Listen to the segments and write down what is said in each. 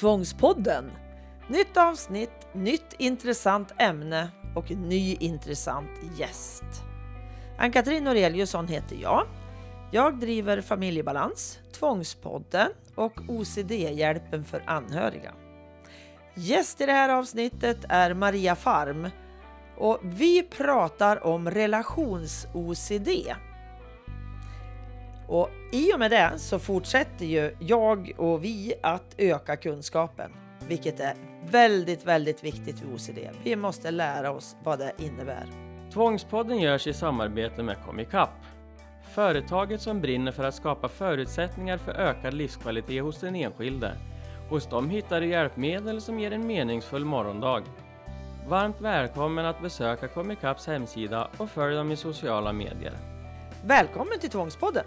Tvångspodden. Nytt avsnitt, nytt intressant ämne och ny intressant gäst. Ann-Katrin Noreliusson heter jag. Jag driver Familjebalans, Tvångspodden och OCD-hjälpen för anhöriga. Gäst i det här avsnittet är Maria Farm och vi pratar om relations-OCD. Och i och med det så fortsätter ju jag och vi att öka kunskapen, vilket är väldigt, väldigt viktigt för OCD. Vi måste lära oss vad det innebär. Tvångspodden görs i samarbete med Comicap. Företaget som brinner för att skapa förutsättningar för ökad livskvalitet hos den enskilde. Hos dem hittar du hjälpmedel som ger en meningsfull morgondag. Varmt välkommen att besöka Comicaps hemsida och följ dem i sociala medier. Välkommen till Tvångspodden!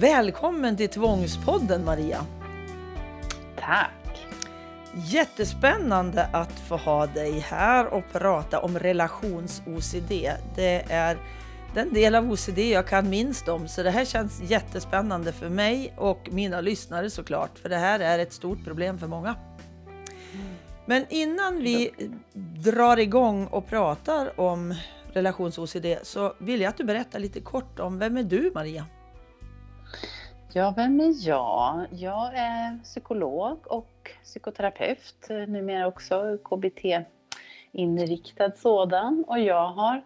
Välkommen till Tvångspodden Maria! Tack! Jättespännande att få ha dig här och prata om relations-OCD. Det är den del av OCD jag kan minst om, så det här känns jättespännande för mig och mina lyssnare såklart, för det här är ett stort problem för många. Men innan vi drar igång och pratar om relations-OCD så vill jag att du berättar lite kort om vem är du Maria? Ja, vem är jag? Jag är psykolog och psykoterapeut, numera också KBT-inriktad sådan. Och jag har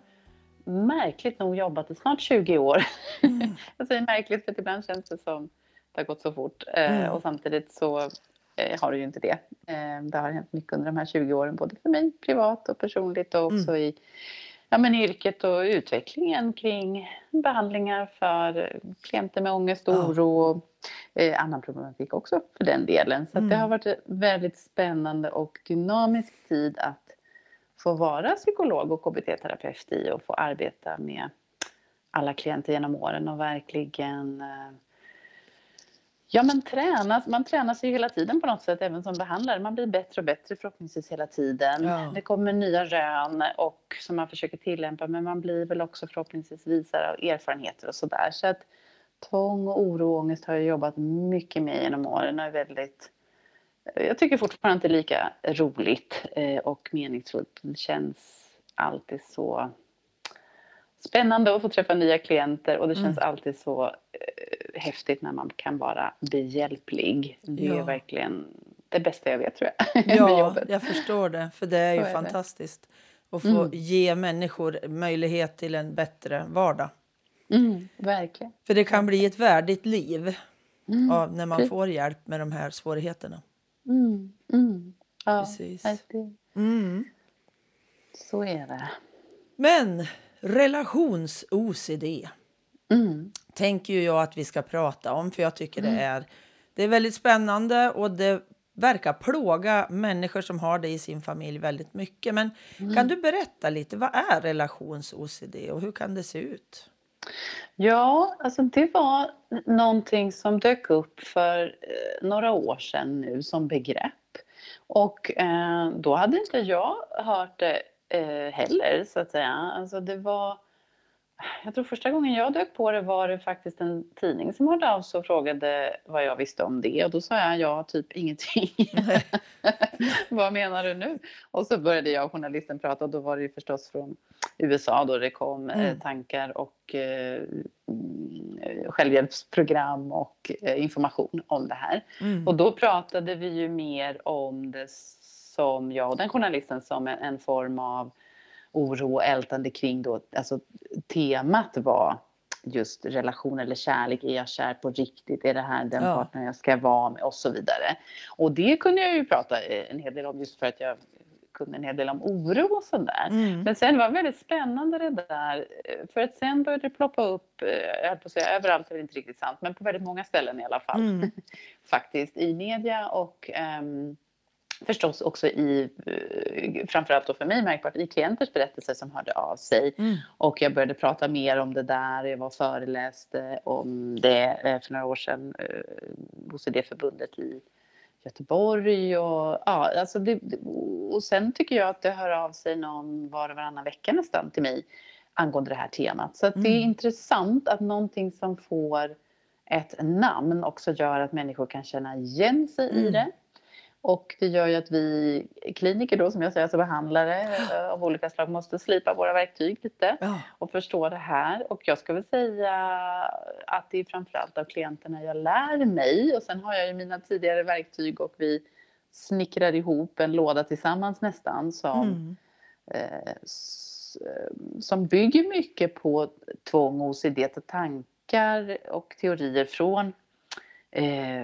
märkligt nog jobbat i snart 20 år. Mm. jag säger märkligt för ibland känns det som det har gått så fort. Mm. Och samtidigt så eh, har det ju inte det. Eh, det har hänt mycket under de här 20 åren, både för mig privat och personligt och också mm. i ja, men yrket och utvecklingen kring behandlingar för klienter med ångest och oro och eh, annan problematik också för den delen. Så mm. det har varit en väldigt spännande och dynamisk tid att få vara psykolog och KBT-terapeut i och få arbeta med alla klienter genom åren och verkligen eh, Ja men tränas, man tränas ju hela tiden på något sätt även som behandlare. Man blir bättre och bättre förhoppningsvis hela tiden. Ja. Det kommer nya rön och som man försöker tillämpa men man blir väl också förhoppningsvis visare av erfarenheter och sådär. Så att tvång och oro och ångest har jag jobbat mycket med genom åren och är väldigt jag tycker fortfarande inte lika roligt eh, och meningsfullt. Det känns alltid så spännande att få träffa nya klienter och det känns mm. alltid så eh, häftigt när man kan vara behjälplig. Det ja. är verkligen det bästa jag vet tror jag. Ja, jag förstår det. För det är ju är fantastiskt det. att få mm. ge människor möjlighet till en bättre vardag. Mm, verkligen. För det kan bli ett värdigt liv mm. av, när man får hjälp med de här svårigheterna. Mm, mm. Ja, Precis. Mm. Så är det. Men relations-OCD mm. tänker ju jag att vi ska prata om för jag tycker mm. det är det är väldigt spännande och det verkar plåga människor som har det i sin familj väldigt mycket. Men mm. kan du berätta lite, vad är relations-OCD och hur kan det se ut? Ja, alltså det var någonting som dök upp för eh, några år sedan nu som begrepp. Och eh, då hade inte jag hört det eh, heller, så att säga. Alltså det var... Jag tror första gången jag dök på det var det faktiskt en tidning som hörde av sig och frågade vad jag visste om det. Och då sa jag ja, typ ingenting. vad menar du nu? Och så började jag och journalisten prata och då var det ju förstås från USA då det kom eh, mm. tankar och eh, självhjälpsprogram och eh, information om det här. Mm. Och då pratade vi ju mer om det som jag och den journalisten som en, en form av oro och ältande kring då, alltså temat var just relation eller kärlek, är jag kär på riktigt, är det här den ja. partner jag ska vara med och så vidare. Och det kunde jag ju prata en hel del om just för att jag kunde en hel del om oro och sådär. Mm. Men sen var det väldigt spännande det där, för att sen började det ploppa upp, jag höll på att säga överallt är det inte riktigt sant, men på väldigt många ställen i alla fall. Mm. Faktiskt i media och um, förstås också i, eh, framförallt då för mig märkbart, i klienters berättelser som hörde av sig. Mm. Och jag började prata mer om det där, jag var föreläste om det eh, för några år sedan eh, hos det förbundet i Göteborg och ja, alltså det, och sen tycker jag att det hör av sig någon var och varannan vecka nästan till mig angående det här temat. Så det är Mm. intressant att någonting som får ett namn också gör att människor kan känna igen sig i Mm. det. Och det gör ju att vi kliniker då, som jag säger, alltså behandlare eh, av olika slag, måste slipa våra verktyg lite och förstå det här. Och jag ska väl säga att det är framförallt av klienterna jag lär mig. Och sen har jag ju mina tidigare verktyg och vi snickrar ihop en låda tillsammans nästan som, Mm. eh, eh, som bygger mycket på tvång, OCD, tankar och teorier från Eh,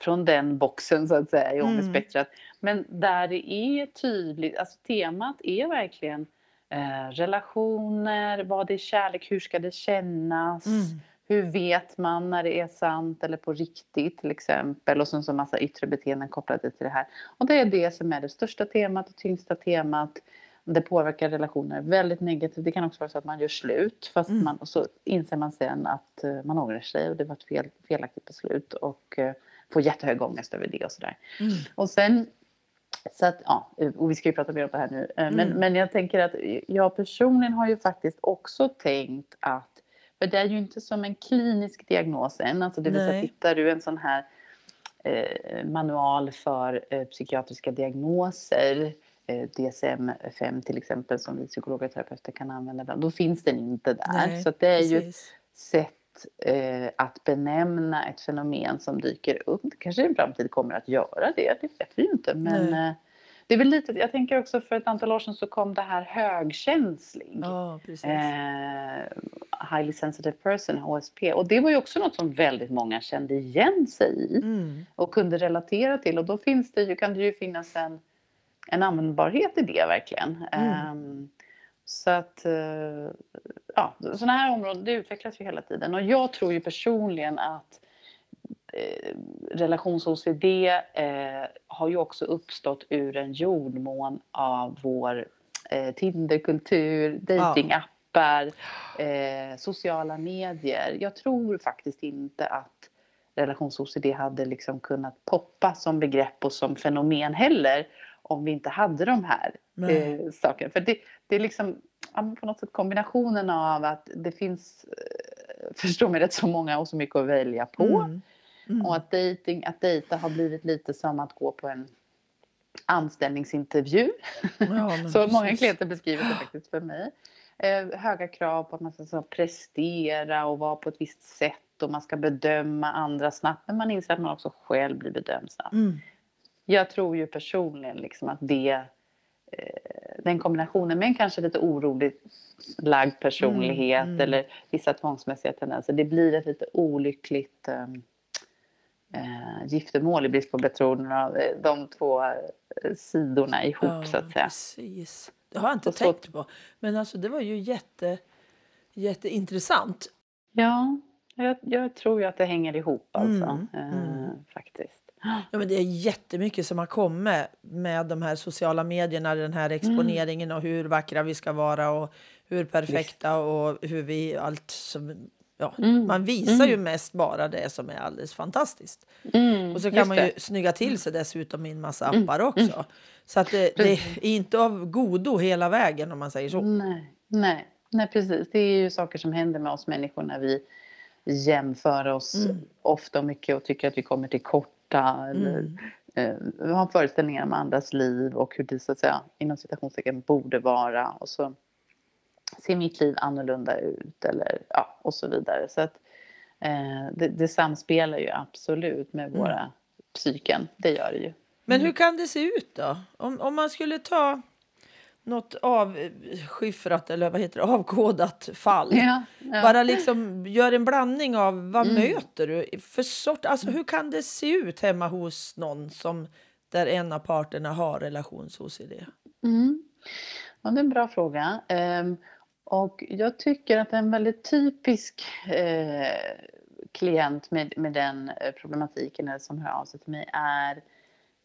från den boxen så att säga i Mm. ångestspektrat. Men där det är tydligt, alltså temat är verkligen eh, relationer, vad är kärlek, hur ska det kännas? Mm. Hur vet man när det är sant eller på riktigt till exempel? Och sen så massa yttre beteenden kopplade till det här. Och det är det som är det största temat, det tyngsta temat. Det påverkar relationer väldigt negativt. Det kan också vara så att man gör slut fast Mm. man, och så inser man sen att eh, man ångrar sig och det var ett fel, felaktigt beslut och eh, får jättehög ångest över det och sådär. Mm. Och sen så att, ja, och vi ska ju prata mer om det här nu. Eh, Men, Mm. men jag tänker att jag personligen har ju faktiskt också tänkt att, för det är ju inte som en klinisk diagnos än, alltså det vill säga hittar du en sån här eh, manual för eh, psykiatriska diagnoser, eh, DSM-5 till exempel, som vi psykologer och terapeuter kan använda, ibland, då finns den inte där. Nej, så det är ju ett Precis. sätt eh, att benämna ett fenomen som dyker upp. Det kanske i en framtid kommer att göra det, det vet vi ju inte. Men eh, det är väl lite, jag tänker också för ett antal år sedan så kom det här högkänslig. Precis. Eh, highly sensitive person, HSP. Och det var ju också något som väldigt många kände igen sig i Mm. och kunde relatera till. Och då finns det ju, kan det ju finnas en, en användbarhet i det verkligen. Mm. Ehm, så att, eh, ja, sådana här områden det utvecklas ju hela tiden. Och jag tror ju personligen att eh, relations-OCD eh, har ju också uppstått ur en jordmån av vår eh, Tinderkultur, datingappar, eh, sociala medier. Jag tror faktiskt inte att relations-OCD hade liksom kunnat poppa som begrepp och som fenomen heller om vi inte hade de här eh, sakerna. För det, det är liksom på något sätt kombinationen av att det finns, eh, förstå mig rätt, så många och så mycket att välja på. Mm. Mm. Och att, dating, att dejta har blivit lite som att gå på en anställningsintervju. Ja, Så många precis. klienter beskriver det faktiskt för mig. Eh, höga krav på att man ska prestera och vara på ett visst sätt och man ska bedöma andra snabbt. Men man inser att man också själv blir bedömd snabbt. Mm. Jag tror ju personligen liksom att det, eh, den kombinationen med en kanske lite orolig lagd personlighet Mm, mm. eller vissa tvångsmässiga tendenser. Det blir ett lite olyckligt eh, giftermål i brist på ord. av, eh, De två sidorna ihop Ja, så att säga. precis. Det har jag inte Och så- tänkt på. Men alltså det var ju jätte, jätteintressant. Ja, jag, jag tror ju att det hänger ihop alltså. Mm, mm. Faktiskt. Ja, men det är jättemycket som har kommit med de här sociala medierna, den här exponeringen och hur vackra vi ska vara och hur perfekta och hur vi allt som... Ja, Mm, Man visar ju mm. mest bara det som är alldeles fantastiskt. Mm, Och så kan just man ju det. snygga till sig dessutom i en massa Mm, appar också. Så att det, det är inte av godo hela vägen om man säger så. Nej, nej, nej, precis. Det är ju saker som händer med oss människor när vi jämför oss Mm. ofta och mycket och tycker att vi kommer till korta. Eller, Mm. eh, har föreställningar om andras liv och hur det så att säga inom citationstecken borde vara. Och så ser mitt liv annorlunda ut eller ja, och så vidare. Så att eh, det, det samspelar ju absolut med Mm. våra psyken. Det gör det ju. Men hur kan det se ut då? Om, om man skulle ta något avskiffrat eller vad heter det, avkodat fall. Ja, ja. Bara liksom gör en blandning av vad Mm. möter du för sort? Alltså hur kan det se ut hemma hos någon som där en av parterna har relations-OCD? Mm. Ja, det är en bra fråga. Ehm, och jag tycker att en väldigt typisk eh, klient med, med den eh, problematiken eller som hör av sig till mig är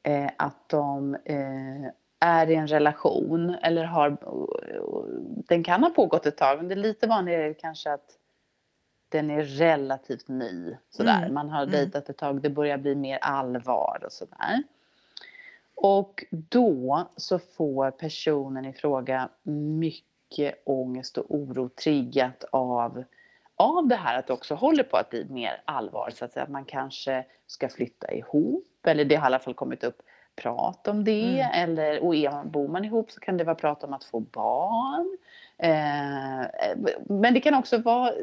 eh, att de eh, är i en relation eller har... Den kan ha pågått ett tag, men det är lite vanligare kanske att den är relativt ny. Sådär. Mm, Man har mm. dejtat ett tag, det börjar bli mer allvar och sådär. Och då så får personen i fråga mycket ångest och oro triggat av, av det här att det också håller på att bli mer allvar. Så att, säga, att man kanske ska flytta ihop, eller det har i alla fall kommit upp prat om det. Mm. Eller, och är man, bor man ihop så kan det vara prat om att få barn. Eh, men det kan också vara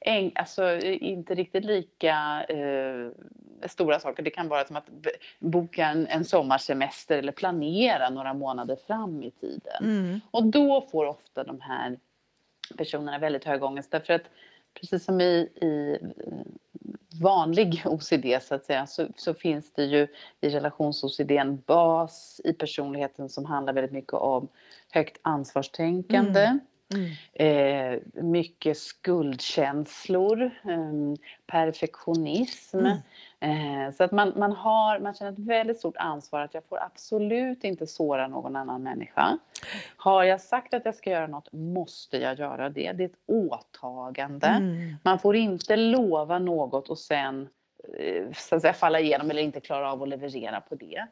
en, alltså, inte riktigt lika eh, stora saker. Det kan vara som att boka en, en sommarsemester eller planera några månader fram i tiden. Mm. Och då får ofta de här personerna väldigt hög ångest därför att precis som i, i vanlig OCD så att säga så, så finns det ju i relations-OCD en bas i personligheten som handlar väldigt mycket om högt ansvarstänkande. Mm. Mm. Eh, mycket skuldkänslor, eh, perfektionism. Mm. Eh, så att man, man, har, man känner ett väldigt stort ansvar att jag får absolut inte såra någon annan människa. Har jag sagt att jag ska göra något måste jag göra det. Det är ett åtagande. Mm. Man får inte lova något och sen eh, så att säga, falla igenom eller inte klara av att leverera på det.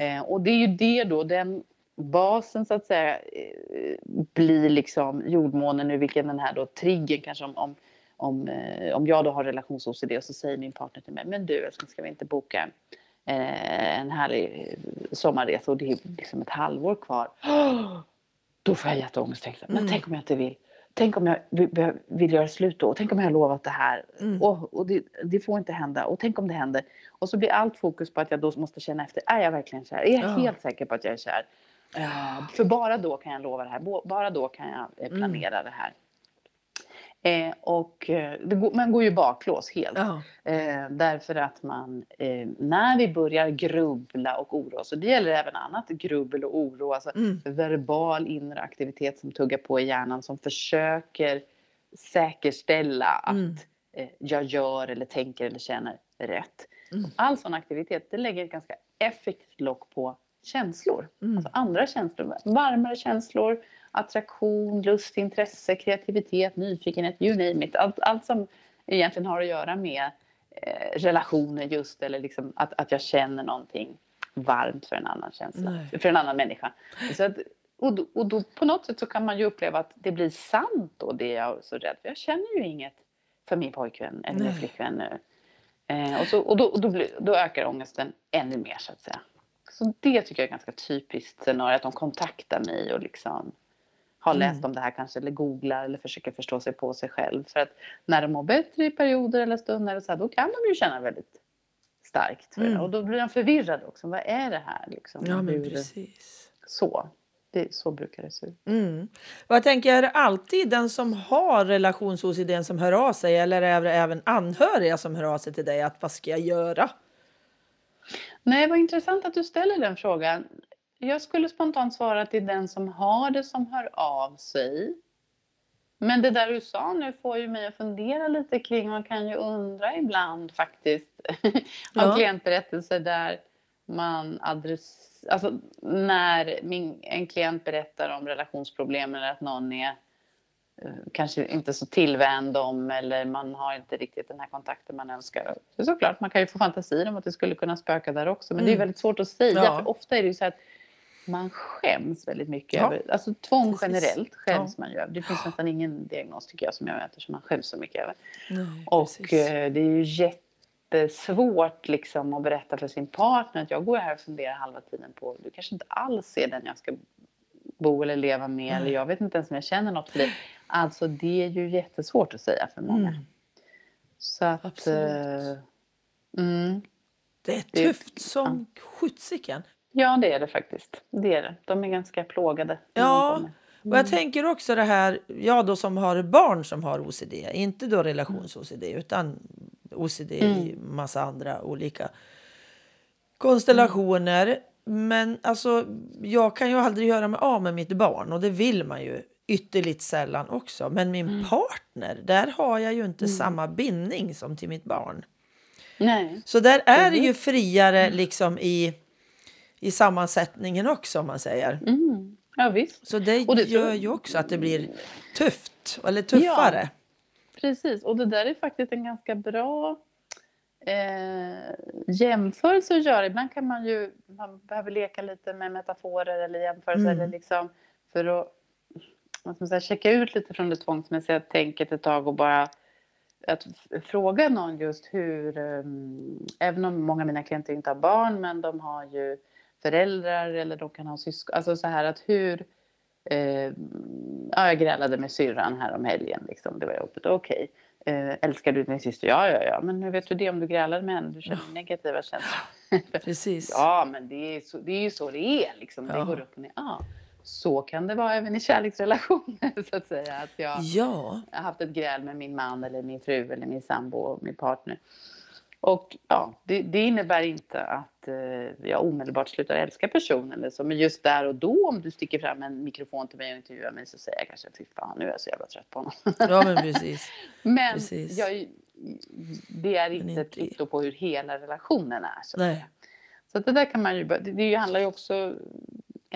Eh, och det är ju det då, den basen så att säga eh, blir liksom jordmånen ur vilken den här då triggern kanske om, om, om, eh, om jag då har relations-OCD och så säger min partner till mig, men du älskling ska vi inte boka eh, en härlig sommarresa och det är liksom ett halvår kvar. då får jag jätteångest. Men mm. tänk om jag inte vill. Tänk om jag vill, vill göra slut då? Tänk om jag har lovat det här? Mm. Och, och det, det, får inte hända. Och tänk om det händer? Och så blir allt fokus på att jag då måste känna efter. Är jag verkligen kär? Är jag ja. helt säker på att jag är kär? Uh, för bara då kan jag lova det här. Bara då kan jag eh, mm. planera mm. det här. Eh, och eh, det går, man går ju baklås helt. Uh eh, därför att man, eh, när vi börjar grubbla och oroa oss, och det gäller även annat grubbel och oro, alltså mm. verbal inre aktivitet som tuggar på i hjärnan som försöker säkerställa att mm. Eh, jag gör eller tänker eller känner rätt. Mm. All sån aktivitet, det lägger ett ganska effektivt lock på känslor. Mm. Alltså andra känslor, varmare känslor, attraktion, lust, intresse, kreativitet, nyfikenhet, you name it. Allt, allt som egentligen har att göra med eh, relationer just eller liksom att, att jag känner någonting varmt för en annan känsla, Nej. för en annan människa. Så att, och, då, och då på något sätt så kan man ju uppleva att det blir sant då det jag är så rädd för. Jag känner ju inget för min pojkvän eller min flickvän nu. Eh, och, så, och, då, och då, blir, då ökar ångesten ännu mer så att säga. Så det tycker jag är ganska typiskt scenario, att de kontaktar mig och liksom har mm. läst om det här kanske eller googlar eller försöker förstå sig på sig själv. För att när de mår bättre i perioder eller stunder så här, då kan de ju känna väldigt starkt för mm. Och då blir de förvirrade också. Vad är det här liksom? Ja men Hur, precis. Så. Det, så brukar det se ut. Mm. Jag tänker, är det alltid den som har relations som hör av sig eller är det även anhöriga som hör av sig till dig att vad ska jag göra? Nej, vad intressant att du ställer den frågan. Jag skulle spontant svara att det är den som har det som hör av sig. Men det där du sa nu får ju mig att fundera lite kring, man kan ju undra ibland faktiskt, ja. av klientberättelser där man adresserar, alltså när min, en klient berättar om relationsproblem eller att någon är kanske inte så tillvänd om eller man har inte riktigt den här kontakten man önskar. Så såklart, man kan ju få fantasier om att det skulle kunna spöka där också men mm. det är mm. väldigt svårt att säga ja. för ofta är det ju så att man skäms väldigt mycket ja. över, alltså tvång Precis. generellt skäms ja. man ju över. Det finns nästan ingen diagnos tycker jag som jag möter som man skäms så mycket över. Nej, och eh, det är ju jättesvårt liksom att berätta för sin partner att jag går här och funderar halva tiden på, du kanske inte alls är den jag ska bo eller leva med mm. eller jag vet inte ens om jag känner något för dig. Alltså det är ju jättesvårt att säga för många. Mm. Så att... Absolut. Uh, mm, det är tufft det, som ja. skjutsiken. Ja det är det faktiskt. Det är det. De är ganska plågade. Ja. Mm. Och jag tänker också det här, jag då som har barn som har OCD, inte då relations-OCD utan OCD i mm. massa andra olika konstellationer. Men alltså, jag kan ju aldrig göra mig av med mitt barn och det vill man ju ytterligt sällan också. Men min mm. partner, där har jag ju inte mm. samma bindning som till mitt barn. Nej. Så där är det ju friare mm. liksom i, i sammansättningen också om man säger. Mm. Ja, visst. Så det, det gör ju också att det blir tufft eller tuffare. Ja, precis, och det där är faktiskt en ganska bra eh, jämförelse att göra. Ibland kan man ju man behöver leka lite med metaforer eller jämförelser mm. eller liksom för att vad ska man säga, checka ut lite från det tvångsmässiga tänket ett tag och bara att fråga någon just hur, um, även om många av mina klienter inte har barn, men de har ju föräldrar eller de kan ha syskon, alltså så här att hur, eh, ja, jag grälade med syrran här om helgen liksom, det var jobbigt, okej. Okay. Eh, älskar du din syster? Ja, ja, ja, men hur vet du det om du grälade med henne? Du känner ja. negativa känslor. Precis. ja, men det är, så, det är ju så det är liksom, ja. det går upp och ner. Ja så kan det vara även i kärleksrelationer så att säga. Att jag ja. har haft ett gräl med min man eller min fru eller min sambo och min partner. Och ja, det, det innebär inte att eh, jag omedelbart slutar älska personen eller så. Men just där och då om du sticker fram en mikrofon till mig och intervjuar mig så säger jag kanske fy fan nu är jag så jävla trött på honom. Ja men precis. men precis. Jag, det är inte ett kvitto på hur hela relationen är. Så. Så det där kan man ju, det, det handlar ju också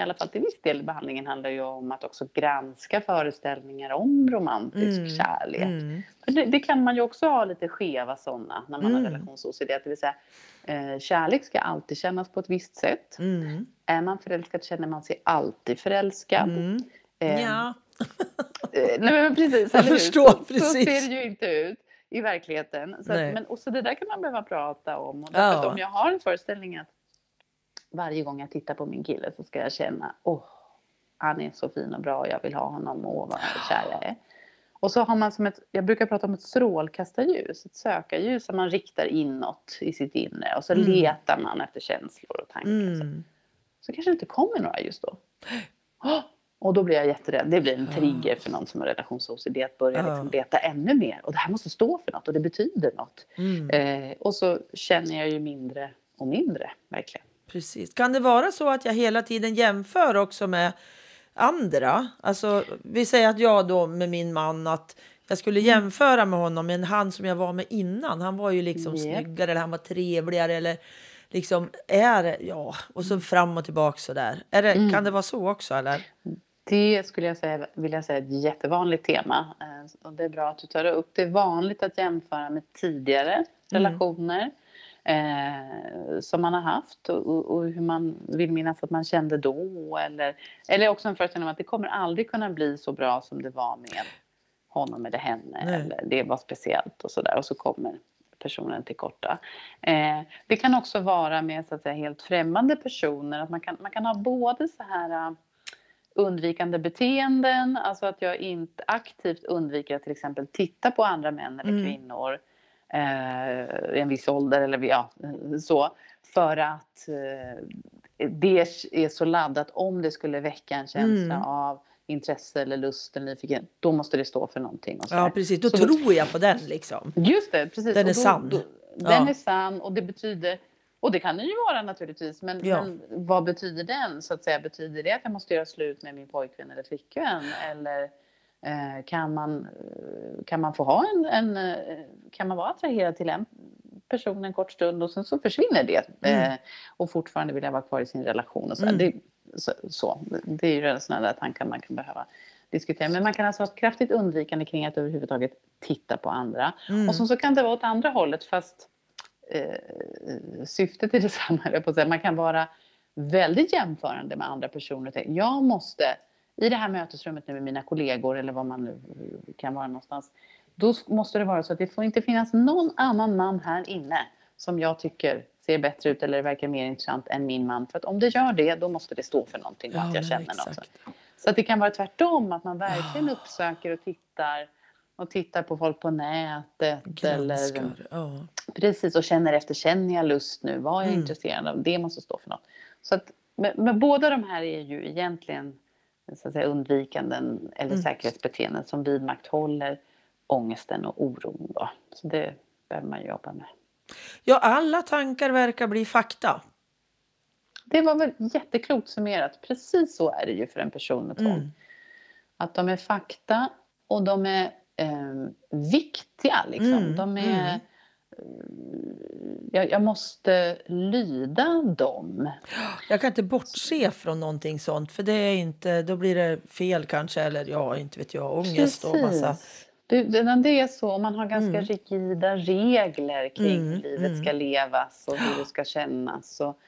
i alla fall till viss del i behandlingen handlar ju om att också granska föreställningar om romantisk mm. kärlek. Mm. Det, det, kan man ju också ha lite skeva sådana när man mm. har relations-OCD. Det vill säga, eh, kärlek ska alltid kännas på ett visst sätt. Mm. Är man förälskad känner man sig alltid förälskad. Mm. Eh, ja. eh, nej men precis, Jag förstår så, precis. Så ser det ju inte ut i verkligheten. Så, att, men, och så det där kan man behöva prata om. Och ja. om jag har en föreställning att varje gång jag tittar på min kille så ska jag känna, åh, oh, han är så fin och bra och jag vill ha honom och vad kär jag är. Och så har man som ett, jag brukar prata om ett strålkastarljus, ett sökarljus som man riktar inåt i sitt inre och så mm. letar man efter känslor och tankar. Mm. Så. så kanske det inte kommer några just då. Oh, och då blir jag jätterädd. Det blir en trigger för någon som har relations-OCD att börja liksom leta ännu mer. Och det här måste stå för något och det betyder något. Mm. Eh, och så känner jag ju mindre och mindre, verkligen. Precis. Kan det vara så att jag hela tiden jämför också med andra? Alltså, vi säger att jag då med min man att jag skulle mm. jämföra med honom med en han som jag var med innan. Han var ju liksom yeah. snyggare eller han var trevligare eller liksom är ja och så fram och tillbaka så där. Är det, mm. Kan det vara så också eller? Det skulle jag säga, vill jag säga är ett jättevanligt tema eh, och det är bra att du tar det upp. Det är vanligt att jämföra med tidigare mm. Eh, som man har haft och, och, hur man vill minnas att man kände då. Eller, eller också en föreställning om att det kommer aldrig kunna bli så bra som det var med honom eller henne. Nej. Eller det var speciellt och sådär. Och så kommer personen till korta. Eh, det kan också vara med så att säga, helt främmande personer. Att man, kan, man kan ha både så här uh, undvikande beteenden, alltså att jag inte aktivt undviker att till exempel titta på andra män eller mm. kvinnor eh, en viss ålder eller ja, så. För att eh, det är så laddat om det skulle väcka en känsla mm. av intresse eller lust eller nyfikenhet, då måste det stå för någonting. ja, precis. Då så tror då, jag på den liksom. Just det, precis. Den är då, sann. Då, den är sann och det betyder och det kan den ju vara naturligtvis, men, ja. men, vad betyder den? Så att säga, betyder det att jag måste göra slut med min pojkvän eller flickvän? Eller kan man, eh, kan man få ha en, en, eh, kan man vara attraherad till en person en kort stund och sen så försvinner det mm. och fortfarande vilja vara kvar i sin relation och så. Mm. Det, så, så, det är ju sådana där tankar man kan behöva diskutera. Men man kan alltså ha kraftigt undvikande kring att överhuvudtaget titta på andra. Mm. Och så, så kan det vara åt andra hållet fast eh, syftet är detsamma. Man kan vara väldigt jämförande med andra personer. Jag måste i det här mötesrummet nu med mina kollegor eller vad man nu kan vara någonstans. Då måste det vara så att det får inte finnas någon annan man här inne som jag tycker ser bättre ut eller verkar mer intressant än min man. För att om det gör det, då måste det stå för någonting ja, att jag känner exakt. något. Så att det kan vara tvärtom, att man verkligen oh. uppsöker och tittar och tittar på folk på nätet. Granskar. Eller, oh. Precis, och känner efter, känner jag lust nu? Vad är jag mm. intresserad av? Det måste stå för något. Så att, men, men båda de här är ju egentligen så att säga, undvikanden eller mm. säkerhetsbeteenden som vidmakthåller ångesten och oron. Då. Så det behöver man jobba med. Ja, alla tankar verkar bli fakta. Det var väl jätteklokt summerat. Precis så är det ju för en person med tvång. Mm. Att de är fakta och de är eh, viktiga. Liksom. Mm. De är mm jag, jag, måste lyda dem. Jag kan inte bortse från någonting sånt för det är inte, då blir det fel kanske eller ja, inte vet jag, ångest Precis. och massa. Det, det är så, om man har ganska mm. rigida regler kring mm, hur livet mm. ska levas och hur det ska kännas. Och,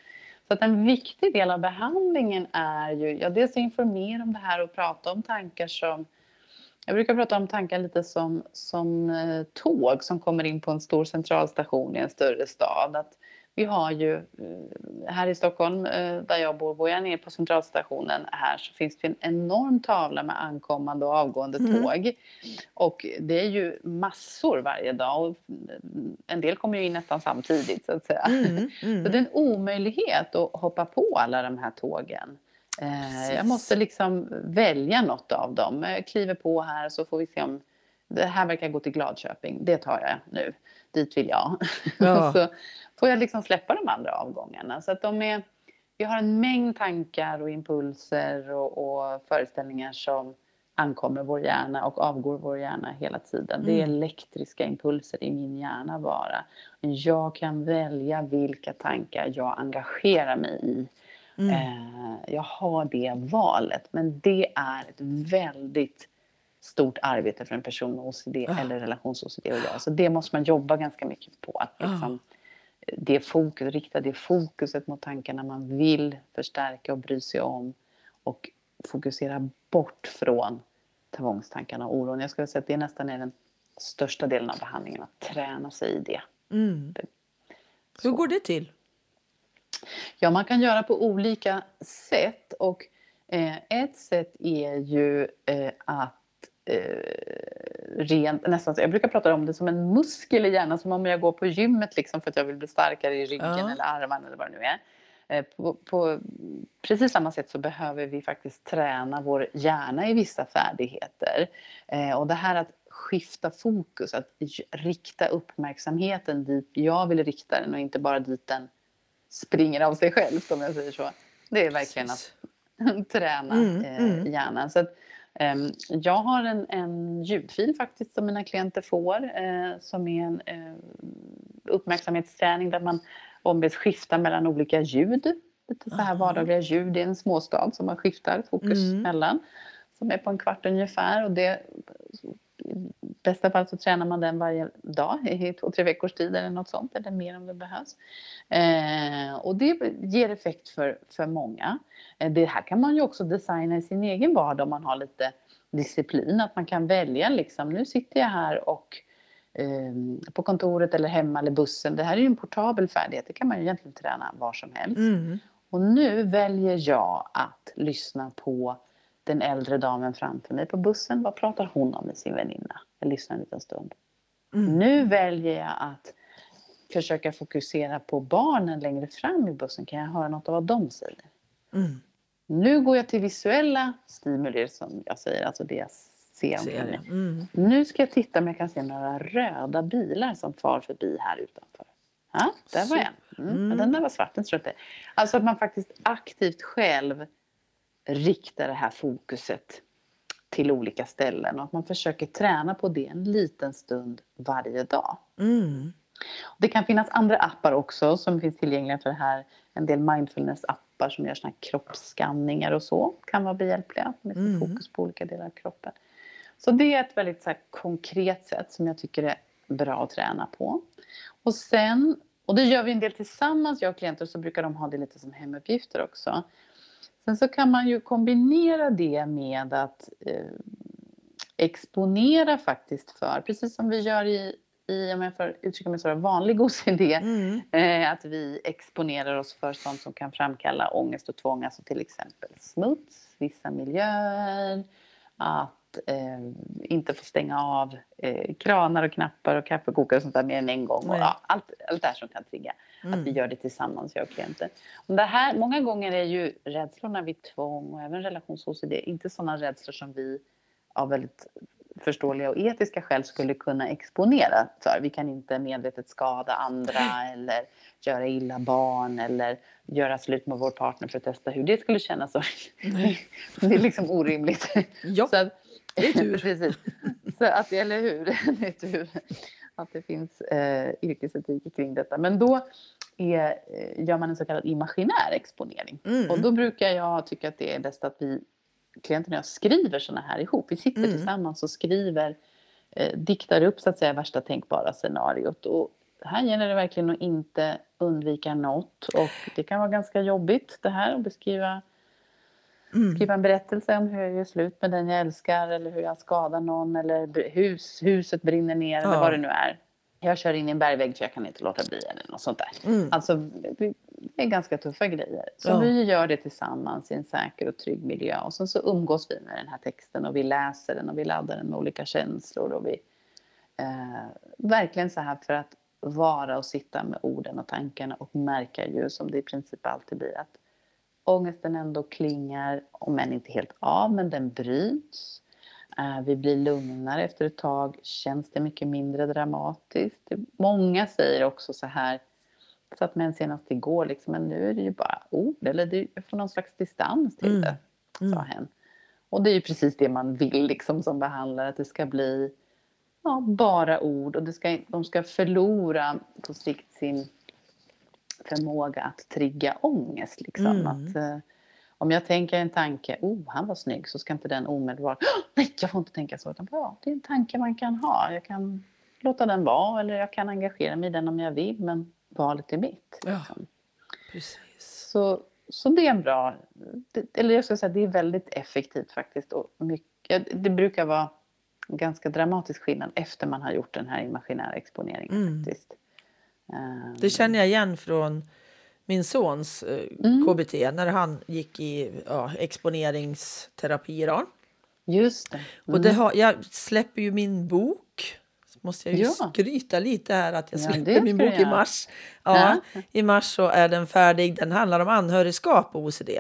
Så att en viktig del av behandlingen är ju ja, dels att informera om det här och prata om tankar som jag brukar prata om tankar lite som, som eh, tåg som kommer in på en stor centralstation i en större stad. Att vi har ju eh, här i Stockholm, eh, där jag bor, bor jag nere på centralstationen här så finns det en enorm tavla med ankommande och avgående mm. tåg. Och det är ju massor varje dag och en del kommer ju in nästan samtidigt så att säga. Mm. Mm. Så det är en omöjlighet att hoppa på alla de här tågen. Eh, jag måste liksom välja något av dem. Jag kliver på här så får vi se om det här verkar gå till Gladköping. Det tar jag nu. Dit vill jag. Ja. så får jag liksom släppa de andra avgångarna. Så att de är, vi har en mängd tankar och impulser och, och föreställningar som ankommer vår hjärna och avgår vår hjärna hela tiden. Mm. Det är mm. elektriska impulser i min hjärna bara. Jag kan välja vilka tankar jag engagerar mig i. Mm. Eh, jag har det valet, men det är ett väldigt stort arbete för en person med OCD oh. eller relations-OCD att göra. Så det måste man jobba ganska mycket på. Att liksom, oh. det fokus, rikta det fokuset mot tankarna man vill förstärka och bry sig om och fokusera bort från tvångstankarna och oron. Jag skulle säga att det nästan är den största delen av behandlingen, att träna sig i det. Mm. Hur går det till? Ja, man kan göra på olika sätt. Och eh, ett sätt är ju eh, att eh, rent, nästan, jag brukar prata om det som en muskel i hjärnan, som om jag går på gymmet liksom för att jag vill bli starkare i ryggen ja. eller armarna eller vad det nu är. Eh, på, på, precis samma sätt så behöver vi faktiskt träna vår hjärna i vissa färdigheter. Eh, och det här att skifta fokus, att rikta uppmärksamheten dit jag vill rikta den och inte bara dit den springer av sig själv, om jag säger så. Det är verkligen att träna mm, eh, mm. hjärnan. Så att, eh, jag har en, en ljudfil faktiskt som mina klienter får eh, som är en eh, uppmärksamhetsträning där man ombeds skifta mellan olika ljud. Lite så här vardagliga ljud i en småstad som man skiftar fokus mm. mellan. Som är på en kvart ungefär. Och det i bästa fall så tränar man den varje dag i två, tre veckors tid eller något sånt, eller mer om det behövs. Eh, och det ger effekt för, för många. Eh, det här kan man ju också designa i sin egen vardag om man har lite disciplin, att man kan välja liksom, nu sitter jag här och eh, på kontoret eller hemma eller bussen. Det här är ju en portabel färdighet, det kan man ju egentligen träna var som helst. Mm. Och nu väljer jag att lyssna på den äldre damen framför mig på bussen. Vad pratar hon om med sin väninna? Jag lyssnar en liten stund. Mm. Nu väljer jag att försöka fokusera på barnen längre fram i bussen. Kan jag höra något av vad de säger? Mm. Nu går jag till visuella stimulier som jag säger, alltså det jag ser omkring mig. Mm. Nu ska jag titta om jag kan se några röda bilar som far förbi här utanför. Ja, där var en. Mm. Mm. Den där var svart, den tror jag inte. Alltså att man faktiskt aktivt själv rikta det här fokuset till olika ställen och att man försöker träna på det en liten stund varje dag. Mm. Det kan finnas andra appar också som finns tillgängliga för det här. En del mindfulness-appar som gör såna kroppsskanningar och så kan vara behjälpliga med mm. fokus på olika delar av kroppen. Så det är ett väldigt så här, konkret sätt som jag tycker är bra att träna på. Och sen, och det gör vi en del tillsammans, jag och klienter, så brukar de ha det lite som hemuppgifter också. Sen så kan man ju kombinera det med att eh, exponera faktiskt för, precis som vi gör i, i om jag får uttrycka mig så, vanlig OCD, mm. eh, att vi exponerar oss för sånt som kan framkalla ångest och tvång, alltså till exempel smuts, vissa miljöer, att eh, inte få stänga av eh, kranar och knappar och kaffekokare och sånt där mer än en gång. Och, ja, allt, allt det här som kan trigga. Mm. Att vi gör det tillsammans, jag och klienten. Och det här, många gånger är ju rädslorna vid tvång och även relations-OCD inte sådana rädslor som vi av väldigt förståeliga och etiska skäl skulle kunna exponera för. Vi kan inte medvetet skada andra eller göra illa barn eller göra slut med vår partner för att testa hur det skulle kännas. det är liksom orimligt. Ja. Så att, det är tur. Precis. Så att, eller hur? Det är tur att det finns eh, yrkesetik kring detta. Men då är, eh, gör man en så kallad imaginär exponering. Mm. Och då brukar jag tycka att det är bäst att vi, klienterna och jag, skriver sådana här ihop. Vi sitter mm. tillsammans och skriver, eh, diktar upp så att säga värsta tänkbara scenariot. Och här gäller det verkligen att inte undvika något och det kan vara ganska jobbigt det här att beskriva Mm. Skriva en berättelse om hur jag gör slut med den jag älskar eller hur jag skadar någon eller hus, huset brinner ner ja. eller vad det nu är. Jag kör in i en bergvägg för jag kan inte låta bli eller något sånt där. Mm. Alltså, det är ganska tuffa grejer. Så ja. vi gör det tillsammans i en säker och trygg miljö och sen så umgås vi med den här texten och vi läser den och vi laddar den med olika känslor och vi eh, verkligen så här för att vara och sitta med orden och tankarna och märka ju som det i princip alltid blir att ångesten ändå klingar, om än inte helt av, men den bryts. Eh, vi blir lugnare efter ett tag, känns det mycket mindre dramatiskt. Många säger också så här, satt med en senast igår, liksom, men nu är det ju bara ord, eller det, jag får någon slags distans till mm. det, mm. sa hen. Och det är ju precis det man vill liksom, som behandlare, att det ska bli ja, bara ord och det ska, de ska förlora på sikt sin förmåga att trigga ångest. Liksom. Mm. Att, eh, om jag tänker en tanke, oh han var snygg, så ska inte den omedelbart, nej jag får inte tänka så. Utan, ja, det är en tanke man kan ha. Jag kan låta den vara eller jag kan engagera mig i den om jag vill, men valet är mitt. Ja, liksom. precis. Så, så det är en bra, det, eller jag ska säga det är väldigt effektivt faktiskt. Och mycket, det brukar vara ganska dramatisk skillnad efter man har gjort den här imaginära exponeringen. Mm. faktiskt. Det känner jag igen från min sons eh, mm. KBT när han gick i ja, exponeringsterapi. Då. Just det. Mm. Och det har, jag släpper ju min bok. Måste jag ju ja. skryta lite här att jag släpper ja, min bok i mars. Ja, ja, I mars så är den färdig. Den handlar om anhörigskap och OCD.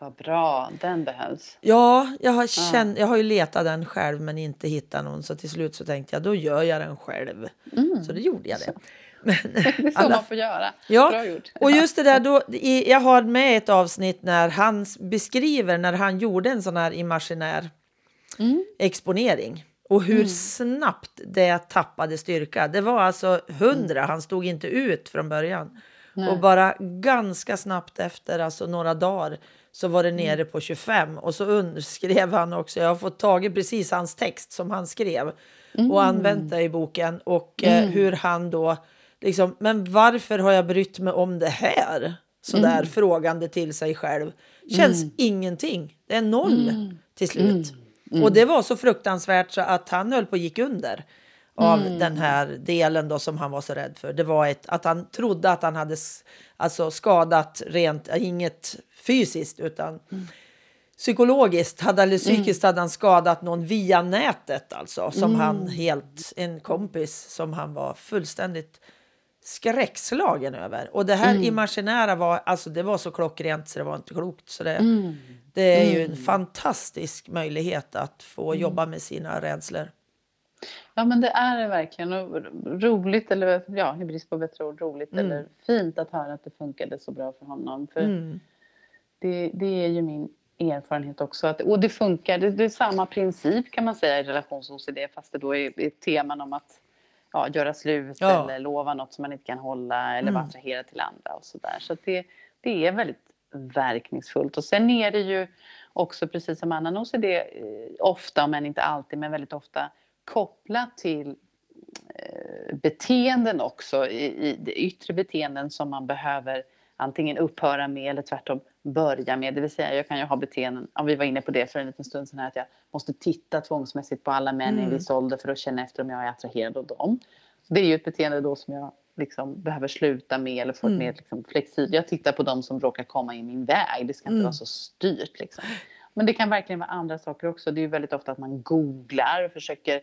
Vad bra, den behövs. Ja, jag har, känt, jag har ju letat den själv men inte hittat någon. Så till slut så tänkte jag då gör jag den själv. Mm. Så det gjorde jag det. Men, det är så alla... man får göra. Ja, Bra gjort. och just det där, då, i, jag har med ett avsnitt när han beskriver när han gjorde en sån här imaginär mm. exponering och hur mm. snabbt det tappade styrka. Det var alltså hundra, mm. han stod inte ut från början. Nej. Och bara ganska snabbt efter, alltså några dagar, så var det mm. nere på 25. Och så skrev han också, jag har fått tag precis hans text som han skrev och mm. använt det i boken. Och eh, mm. hur han då liksom, men varför har jag brytt mig om det här? Sådär mm. frågande till sig själv. Känns mm. ingenting. Det är noll mm. till slut. Mm. Mm. Och det var så fruktansvärt så att han höll på att gick under av mm. den här delen då som han var så rädd för. Det var ett, att han trodde att han hade alltså, skadat rent, inget fysiskt utan psykologiskt hade, eller psykiskt mm. hade han skadat någon via nätet alltså. Som mm. han helt, en kompis som han var fullständigt skräckslagen över. Och det här mm. imaginära var, alltså det var så klockrent så det var inte klokt. Så det, mm. det är ju en mm. fantastisk möjlighet att få mm. jobba med sina rädslor. Ja men det är det verkligen. Och roligt, eller ja, i brist på bättre ord, roligt mm. eller fint att höra att det funkade så bra för honom. För mm. det, det är ju min erfarenhet också. Att, och det funkar, det, det är samma princip kan man säga i relations-OCD fast det då är, är teman om att ja, göra slut ja. eller lova något som man inte kan hålla eller mm. vara attraherad till andra och sådär. Så, så det, det är väldigt verkningsfullt. Och sen är det ju också precis som annan OCD, eh, ofta, men inte alltid, men väldigt ofta kopplat till eh, beteenden också, i, i yttre beteenden som man behöver antingen upphöra med eller tvärtom börja med. Det vill säga, jag kan ju ha beteenden, om vi var inne på det för en liten stund sedan, här, att jag måste titta tvångsmässigt på alla män mm. i en mm. viss ålder för att känna efter om jag är attraherad av dem. Det är ju ett beteende då som jag liksom behöver sluta med eller få mm. ett mer liksom, flexibelt. Jag tittar på dem som råkar komma i min väg. Det ska inte mm. vara så styrt. Liksom. Men det kan verkligen vara andra saker också. Det är ju väldigt ofta att man googlar och försöker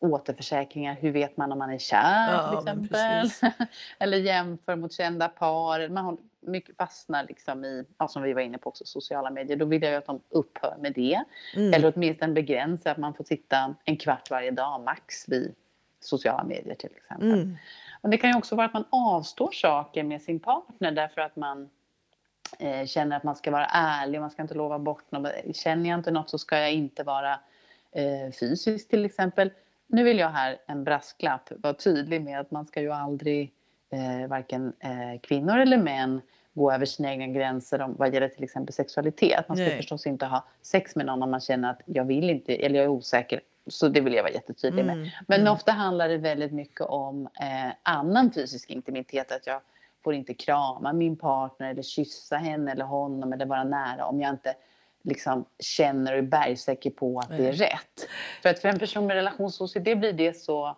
återförsäkringar. Hur vet man om man är kär ja, till exempel? Eller jämför mot kända par. Man mycket fastnar liksom i, ja, som vi var inne på också, sociala medier. Då vill jag att de upphör med det. Mm. Eller åtminstone begränsa att man får sitta en kvart varje dag max vid sociala medier till exempel. Mm. Och det kan ju också vara att man avstår saker med sin partner därför att man eh, känner att man ska vara ärlig, man ska inte lova bort något. Känner jag inte något så ska jag inte vara eh, fysisk till exempel nu vill jag här en brasklapp vara tydlig med att man ska ju aldrig, eh, varken eh, kvinnor eller män, gå över sina egna gränser om, vad gäller till exempel sexualitet. Man ska Nej. förstås inte ha sex med någon om man känner att jag vill inte, eller jag är osäker. Så det vill jag vara jättetydlig med. Mm, Men mm. ofta handlar det väldigt mycket om eh, annan fysisk intimitet. Att jag får inte krama min partner eller kyssa henne eller honom eller vara nära om jag inte liksom känner och är bergsäker på att det är rätt. För att för en person med relations-OCD blir det så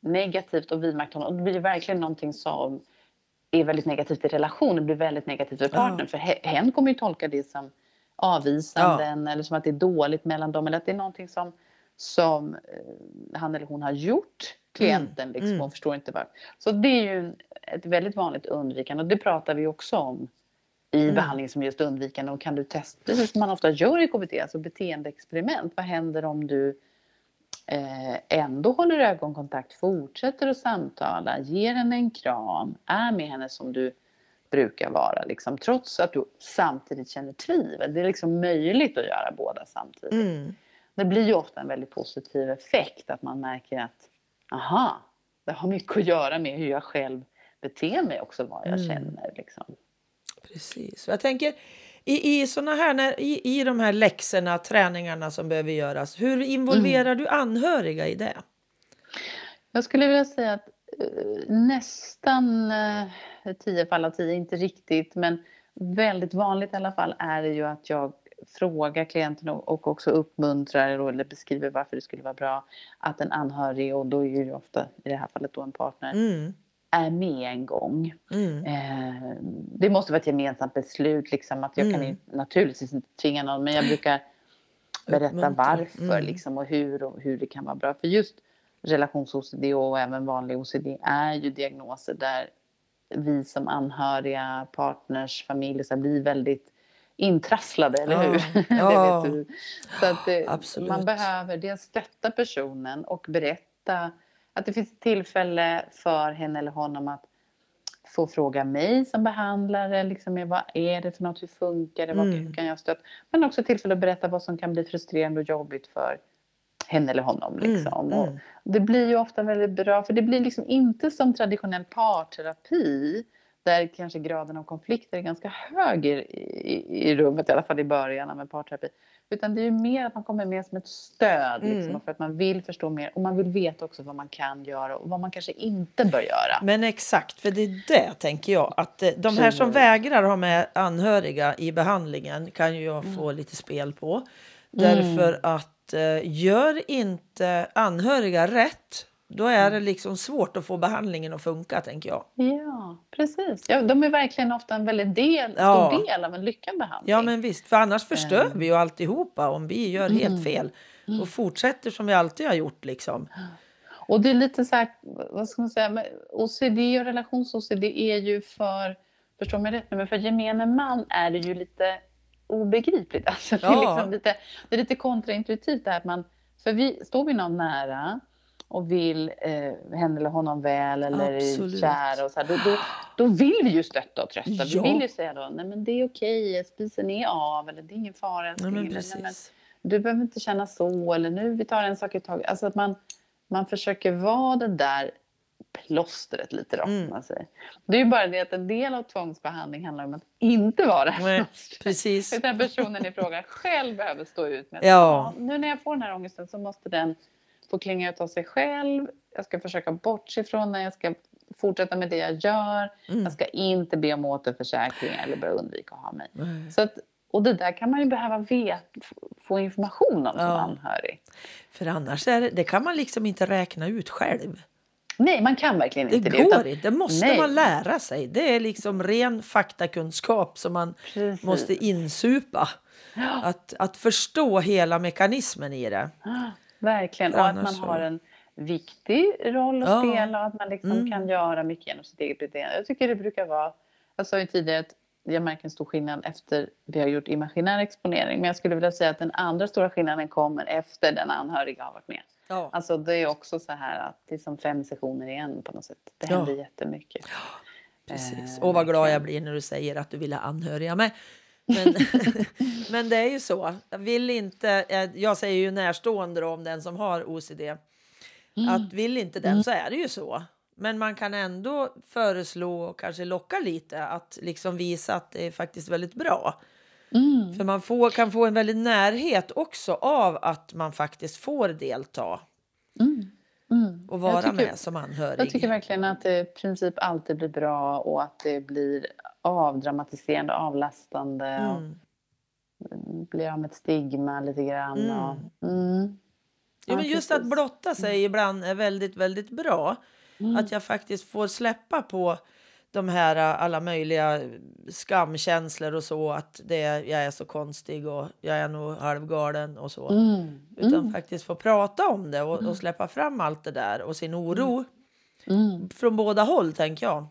negativt och vidmakthållande. Och det blir verkligen någonting som är väldigt negativt i relationen, blir väldigt negativt för partnern. Ja. För he- hen kommer ju tolka det som avvisande eller som att det är dåligt mellan dem eller att det är någonting som, som eh, han eller hon har gjort klienten liksom, mm. och förstår inte varför. Så det är ju ett väldigt vanligt undvikande och det pratar vi också om i Mm. behandling som just undvikande och kan du testa, precis som man ofta gör i KBT, alltså beteendeexperiment. Vad händer om du ändå håller ögonkontakt, fortsätter att samtala, ger henne en kram, är med henne som du brukar vara, liksom, trots att du samtidigt känner tvivel. Det är liksom möjligt att göra båda samtidigt. Mm. Det blir ju ofta en väldigt positiv effekt att man märker att aha, det har mycket att göra med hur jag själv beter mig också, vad jag Mm. känner. Liksom. Precis. Jag tänker i, i, såna här, när, i, i de här läxorna, träningarna som behöver göras, hur involverar Mm. du anhöriga i det? Jag skulle vilja säga att eh, nästan eh, 10 fall av 10, inte riktigt, men väldigt vanligt i alla fall är det ju att jag frågar klienten och, också uppmuntrar eller beskriver varför det skulle vara bra att en anhörig, och då är ju ofta i det här fallet då en partner, Mm. Är med en gång. Mm. Eh, det måste vara ett gemensamt beslut, liksom, att jag kan Mm. ju naturligtvis inte tvinga någon, men jag brukar berätta varför Mm. liksom, och hur och hur det kan vara bra. För just relations-OCD och även vanlig OCD är ju diagnoser där vi som anhöriga, partners, familjer så blir väldigt intrasslade, eller Ja, hur? ja. du. Så att eh, man behöver dels stötta personen och berätta att det finns tillfälle för henne eller honom att få fråga mig som behandlare, liksom, vad är det för något, hur funkar det, vad Mm. hur kan jag stötta? Men också tillfälle att berätta vad som kan bli frustrerande och jobbigt för henne eller honom. Liksom. Mm, mm. det blir ju ofta väldigt bra, för det blir liksom inte som traditionell parterapi där kanske graden av konflikter är ganska hög i, i, i rummet, i alla fall i början en parterapi. Utan det är mer att man kommer med som ett stöd, liksom, Mm. för att man vill förstå mer och man vill veta också vad man kan göra och vad man kanske inte bör göra. Men exakt, för det är det tänker jag. Att eh, de här som vägrar ha med anhöriga i behandlingen kan ju jag få lite spel på. Därför att eh, gör inte anhöriga rätt, då är det liksom svårt att få behandlingen att funka, tänker jag. Ja, precis. Ja, de är verkligen ofta en väldigt del, Ja. stor del av en lyckad behandling. Ja, men visst, för annars förstör vi ju alltihopa om vi gör helt Mm. fel och fortsätter som vi alltid har gjort. Liksom. Och det är lite så här, vad ska man säga, OCD och relations-OCD är ju för, förstå mig rätt nu, men för gemene man är det ju lite obegripligt. Alltså det, är Ja. liksom lite, det är lite kontraintuitivt det här att man, för vi, står vi någon nära och vill eh, henne eller honom väl eller Absolut. är kära och så här, då, då, då vill vi ju stötta och trösta. Ja. Vi vill ju säga då, nej men det är okej, spisen är av eller det är ingen fara Nej, men eller, nej, men precis. du behöver inte känna så eller nu vi tar en sak i taget. Alltså att man, man försöker vara det där plåstret lite då. Mm. Man säger. Det är ju bara det att en del av tvångsbehandling handlar om att inte vara det här. Precis. Utan personen i fråga själv behöver stå ut med att Ja. nu när jag får den här ångesten så måste den få klinga ut av sig själv. Jag ska försöka bortse ifrån den, jag ska fortsätta med det jag gör. Mm. Jag ska inte be om återförsäkring eller börja undvika att ha mig. Nej. Så att, och det där kan man ju behöva vet, få information om som Ja. anhörig. För annars är det, det kan man liksom inte räkna ut själv. Nej, man kan verkligen Det inte det. går utan- inte, det måste Nej. man lära sig. Det är liksom ren faktakunskap som man Precis. måste insupa. Ja, Att, att förstå hela mekanismen i det. Verkligen. Och att man har en viktig roll att Ja. spela och att man liksom Mm. kan göra mycket genom sitt eget beteende. Jag tycker det brukar vara... Jag sa ju tidigare att jag märker en stor skillnad efter vi har gjort imaginär exponering. Men jag skulle vilja säga att den andra stora skillnaden kommer efter den anhöriga har varit med. Ja. Alltså det är också så här att det är som fem sessioner igen på något sätt. Det Ja. händer jättemycket. Precis. Eh, Och vad glad jag blir när du säger att du vill ha anhöriga med. Men, men det är ju så. Jag vill inte, eh, jag säger ju närstående om den som har OCD. Mm. Att vill inte den så är det ju så. Men man kan ändå föreslå och kanske locka lite att liksom visa att det är faktiskt väldigt bra. Mm. För man får, kan få en väldig närhet också av att man faktiskt får delta Mm. Mm. och vara tycker- med som anhörig. Jag tycker verkligen att det i princip alltid blir bra och att det blir avdramatiserande, avlastande. Och Mm. blir av med ett stigma lite grann. Mm. Och, mm. Ja, men just att blotta sig ibland är väldigt, väldigt bra. Mm. Att jag faktiskt får släppa på de här äh, alla möjliga skamkänslor och så. Att det, jag är så konstig och jag är nog halvgalen och så. Mm. Utan Mm. faktiskt få prata om det och, och släppa fram allt det där och sin oro Mm. från båda håll, tänker jag.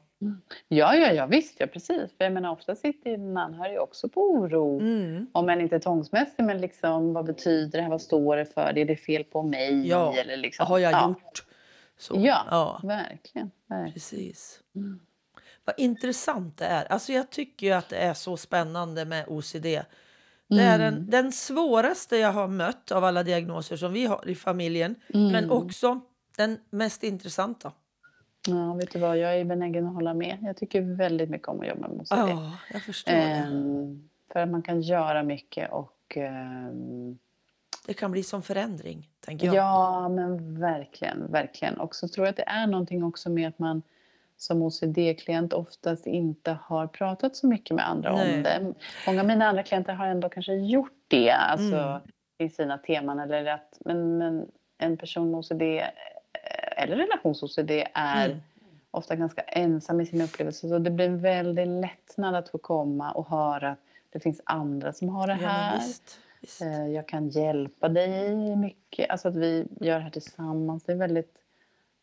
Ja, ja, ja, visst, ja, precis. För jag menar, ofta sitter ju en anhörig också på oro. Mm. Om än inte tvångsmässigt, men liksom vad betyder det här? Vad står det för? Är det fel på mig? Ja. Eller liksom, har jag ja. gjort? Så. Ja. ja. Verkligen. verkligen. Precis. Mm. Vad intressant det är. Alltså jag tycker att det är så spännande med OCD. Det är den, Mm. den svåraste jag har mött av alla diagnoser som vi har i familjen. Mm. Men också den mest intressanta. Ja, vet du vad? Jag är benägen att hålla med. Jag tycker väldigt mycket om att jobba med OCD. Ja, jag förstår. Ehm, för att man kan göra mycket och ehm, Det kan bli som förändring, tänker jag. Ja, men verkligen, verkligen. Och så tror jag att det är någonting också med att man som OCD-klient oftast inte har pratat så mycket med andra Nej. om det. Många av mina andra klienter har ändå kanske gjort det, alltså Mm. i sina teman. Eller att, men, men en person med OCD eh, eller relations-OCD är Mm. ofta ganska ensam i sin upplevelse. Så det blir en väldig lättnad att få komma och höra att det finns andra som har det Ja, här. visst, visst. Eh, Jag kan hjälpa dig mycket. Alltså att vi gör det här tillsammans. Det är väldigt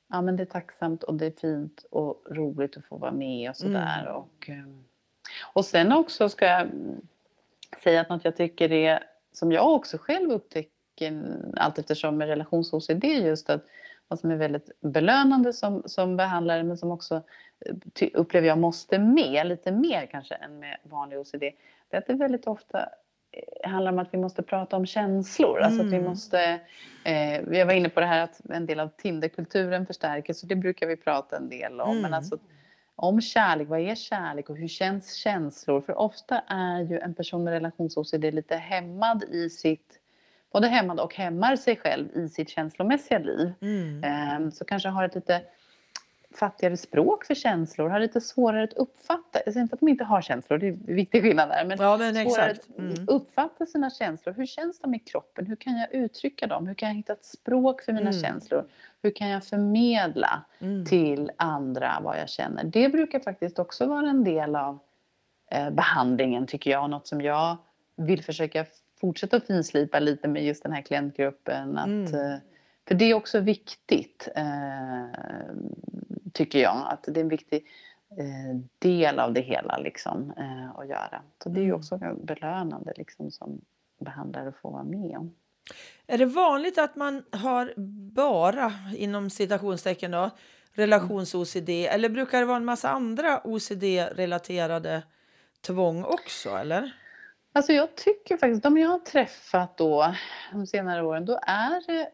ja, men det är tacksamt och det är fint och roligt att få vara med och sådär. Mm. Och, eh, och sen också ska jag säga att något jag tycker är som jag också själv upptäcker allt eftersom med relations-OCD just att vad som är väldigt belönande som, som behandlare men som också eh, upplever jag måste med lite mer kanske än med vanlig OCD. Det är att det väldigt ofta eh, handlar om att vi måste prata om känslor. Alltså att vi Mm. måste, eh, jag var inne på det här att en del av Tinderkulturen förstärker så det brukar vi prata en del om. Mm. Men alltså om kärlek, vad är kärlek och hur känns känslor? För ofta är ju en person med relations-OCD lite hämmad i sitt, både hämmad och hämmar sig själv i sitt känslomässiga liv. Mm. Ehm, så kanske har ett lite fattigare språk för känslor, har lite svårare att uppfatta, jag säger inte att de inte har känslor, det är en viktig skillnad där, men Ja, men svårare att Mm. uppfatta sina känslor. Hur känns de i kroppen? Hur kan jag uttrycka dem? Hur kan jag hitta ett språk för mina Mm. känslor? Hur kan jag förmedla Mm. till andra vad jag känner? Det brukar faktiskt också vara en del av eh, behandlingen tycker jag. Något som jag vill försöka fortsätta att finslipa lite med just den här klientgruppen. Att, Mm. eh, för det är också viktigt, eh, tycker jag. Att det är en viktig eh, del av det hela liksom, eh, att göra. Så det är ju Mm. också belönande liksom, som behandlare att få vara med om. Är det vanligt att man har bara, inom citationstecken då, relations-OCD eller brukar det vara en massa andra OCD-relaterade tvång också, eller? Alltså jag tycker faktiskt, de jag har träffat då de senare åren, då är det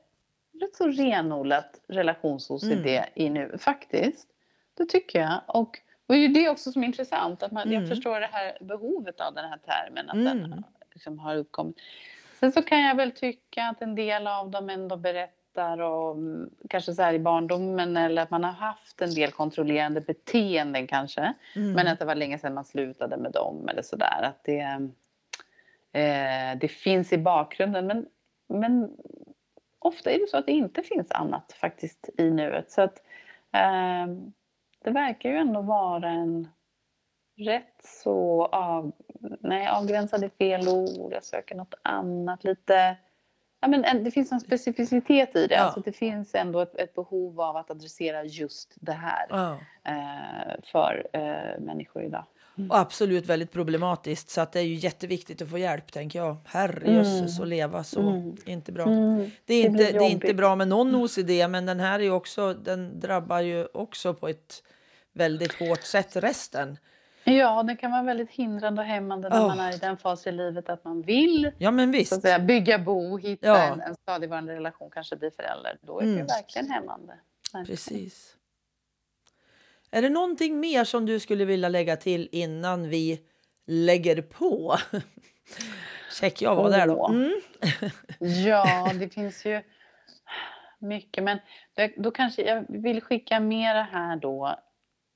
rätt så renodlat relations-OCD Mm. i nu, faktiskt. Det tycker jag. Och, och det är också som är intressant, att man, Mm. jag förstår det här behovet av den här termen, att Mm. den liksom har uppkommit. Sen så kan jag väl tycka att en del av dem ändå berättar om, kanske så här i barndomen, eller att man har haft en del kontrollerande beteenden kanske. Mm. Men att det var länge sedan man slutade med dem eller sådär. Att det, eh, det finns i bakgrunden. Men, men ofta är det så att det inte finns annat faktiskt i nuet. Så att eh, det verkar ju ändå vara en rätt så av, nej, avgränsad är fel ord. Jag söker något annat lite. Ja, men en, det finns en specificitet i det. Ja. Alltså det finns ändå ett, ett behov av att adressera just det här Ja. eh, för eh, människor idag. Och absolut väldigt problematiskt, så att det är ju jätteviktigt att få hjälp, tänker jag. Herrejösses, att leva så. Mm. Inte bra. Mm. Det är, Det inte, blir det är inte bra med någon OCD, men den här är ju också, den drabbar ju också på ett väldigt hårt sätt resten. Ja, det kan vara väldigt hindrande och hämmande när Oh. man är i den fas i livet att man vill Ja, men så visst. att säga, bygga bo, hitta Ja. en, en stadigvarande relation, kanske bli förälder. Då är det Mm. verkligen hämmande. Verkligen. Precis. Är det någonting mer som du skulle vilja lägga till innan vi lägger på? Check jag var där då. Mm. ja, det finns ju mycket. Men då kanske jag vill skicka med det här då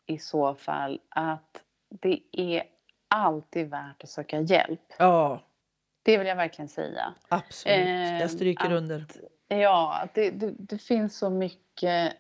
i så fall att det är alltid värt att söka hjälp. Ja. Det vill jag verkligen säga. Absolut, jag ehm, stryker att, under. Ja, det, det, det, finns så mycket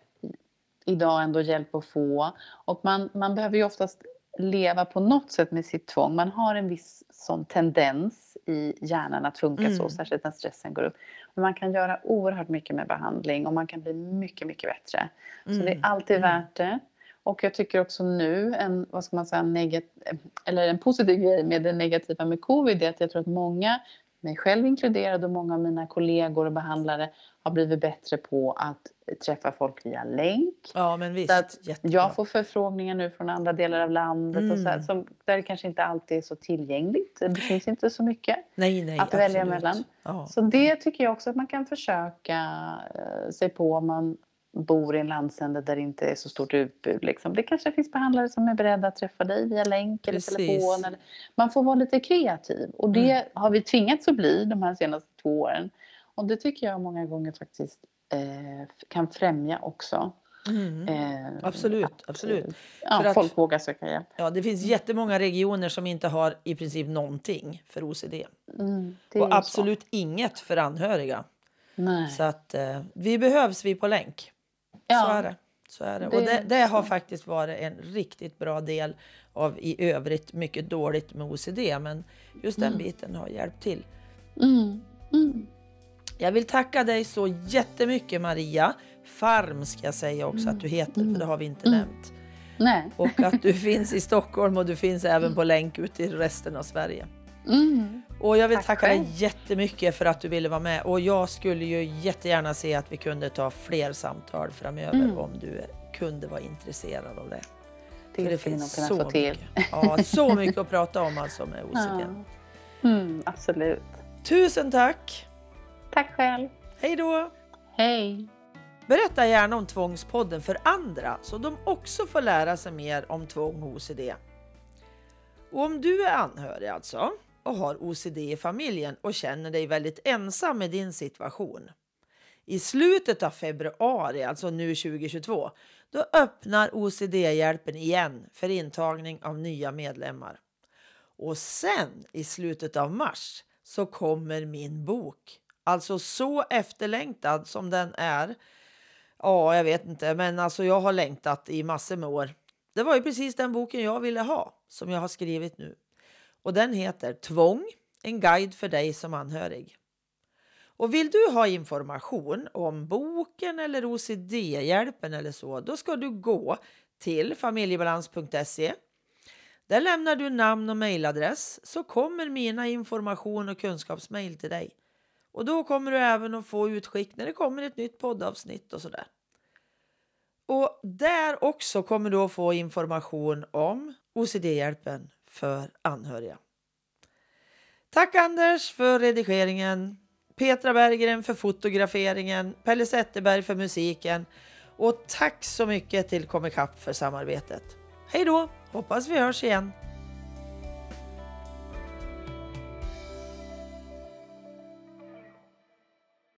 idag ändå hjälp att få. Och man, man behöver ju oftast leva på något sätt med sitt tvång. Man har en viss sån tendens i hjärnan att funka mm. så, särskilt när stressen går upp. Men man kan göra oerhört mycket med behandling och man kan bli mycket, mycket bättre. Mm. Så det är mm. alltid mm. värt det. Och jag tycker också nu, en, vad ska man säga, negat, eller en positiv grej med det negativa med covid är att jag tror att många, mig själv inkluderad och många av mina kollegor och behandlare har blivit bättre på att träffa folk via länk. Ja, men visst. jag får förfrågningar nu från andra delar av landet mm. och så här, mm. som, där det kanske inte alltid är så tillgängligt. Det finns inte så mycket nej, nej, att absolut. välja mellan. Ja. Så det tycker jag också att man kan försöka uh, sig på om man bor i en landsända där det inte är så stort utbud. Liksom. Det kanske finns behandlare som är beredda att träffa dig via länk Precis. eller telefon. Eller, man får vara lite kreativ och det mm. har vi tvingats att bli de här senaste två åren. Och det tycker jag många gånger faktiskt eh, kan främja också. Mm. Eh, absolut, att, absolut. Ja, för folk att, vågar söka hjälp. Ja, det finns jättemånga regioner som inte har i princip någonting för OCD. Mm, och absolut så. inget för anhöriga. Nej. Så att eh, vi behövs vi på länk. Ja. Så är det. Så är det. det och det, det har faktiskt varit en riktigt bra del av i övrigt mycket dåligt med OCD. Men just den mm. biten har hjälpt till. Mm. Mm. Jag vill tacka dig så jättemycket Maria. Farm ska jag säga också att du heter, för det har vi inte mm. nämnt. Nej. Och att du finns i Stockholm och du finns även på länk ut i resten av Sverige. Mm. Och jag vill Tack tacka dig jättemycket för att du ville vara med. Och jag skulle ju jättegärna se att vi kunde ta fler samtal framöver mm. om du kunde vara intresserad av det. Det, för det finns så mycket. Ja, så mycket att prata om alltså med OCD. Ja. Mm, absolut. Tusen tack! Tack själv! Hej då! Hej! Berätta gärna om Tvångspodden för andra så de också får lära sig mer om tvång och OCD. Och om du är anhörig alltså och har OCD i familjen och känner dig väldigt ensam i din situation. I slutet av februari, alltså nu 2022, då öppnar OCD-hjälpen igen för intagning av nya medlemmar. Och sen i slutet av mars så kommer min bok. Alltså så efterlängtad som den är. Ja, jag vet inte, men alltså jag har längtat i massor med år. Det var ju precis den boken jag ville ha som jag har skrivit nu. Och den heter Tvång, en guide för dig som anhörig. Och vill du ha information om boken eller OCD-hjälpen eller så, då ska du gå till familjebalans.se. Där lämnar du namn och mejladress så kommer mina information och kunskapsmejl till dig. Och då kommer du även att få utskick när det kommer ett nytt poddavsnitt och sådär. Och där också kommer du att få information om OCD-hjälpen för anhöriga. Tack Anders för redigeringen, Petra Berggren för fotograferingen, Pelle Zetterberg för musiken och tack så mycket till Comicap för samarbetet. Hej då! Hoppas vi hörs igen.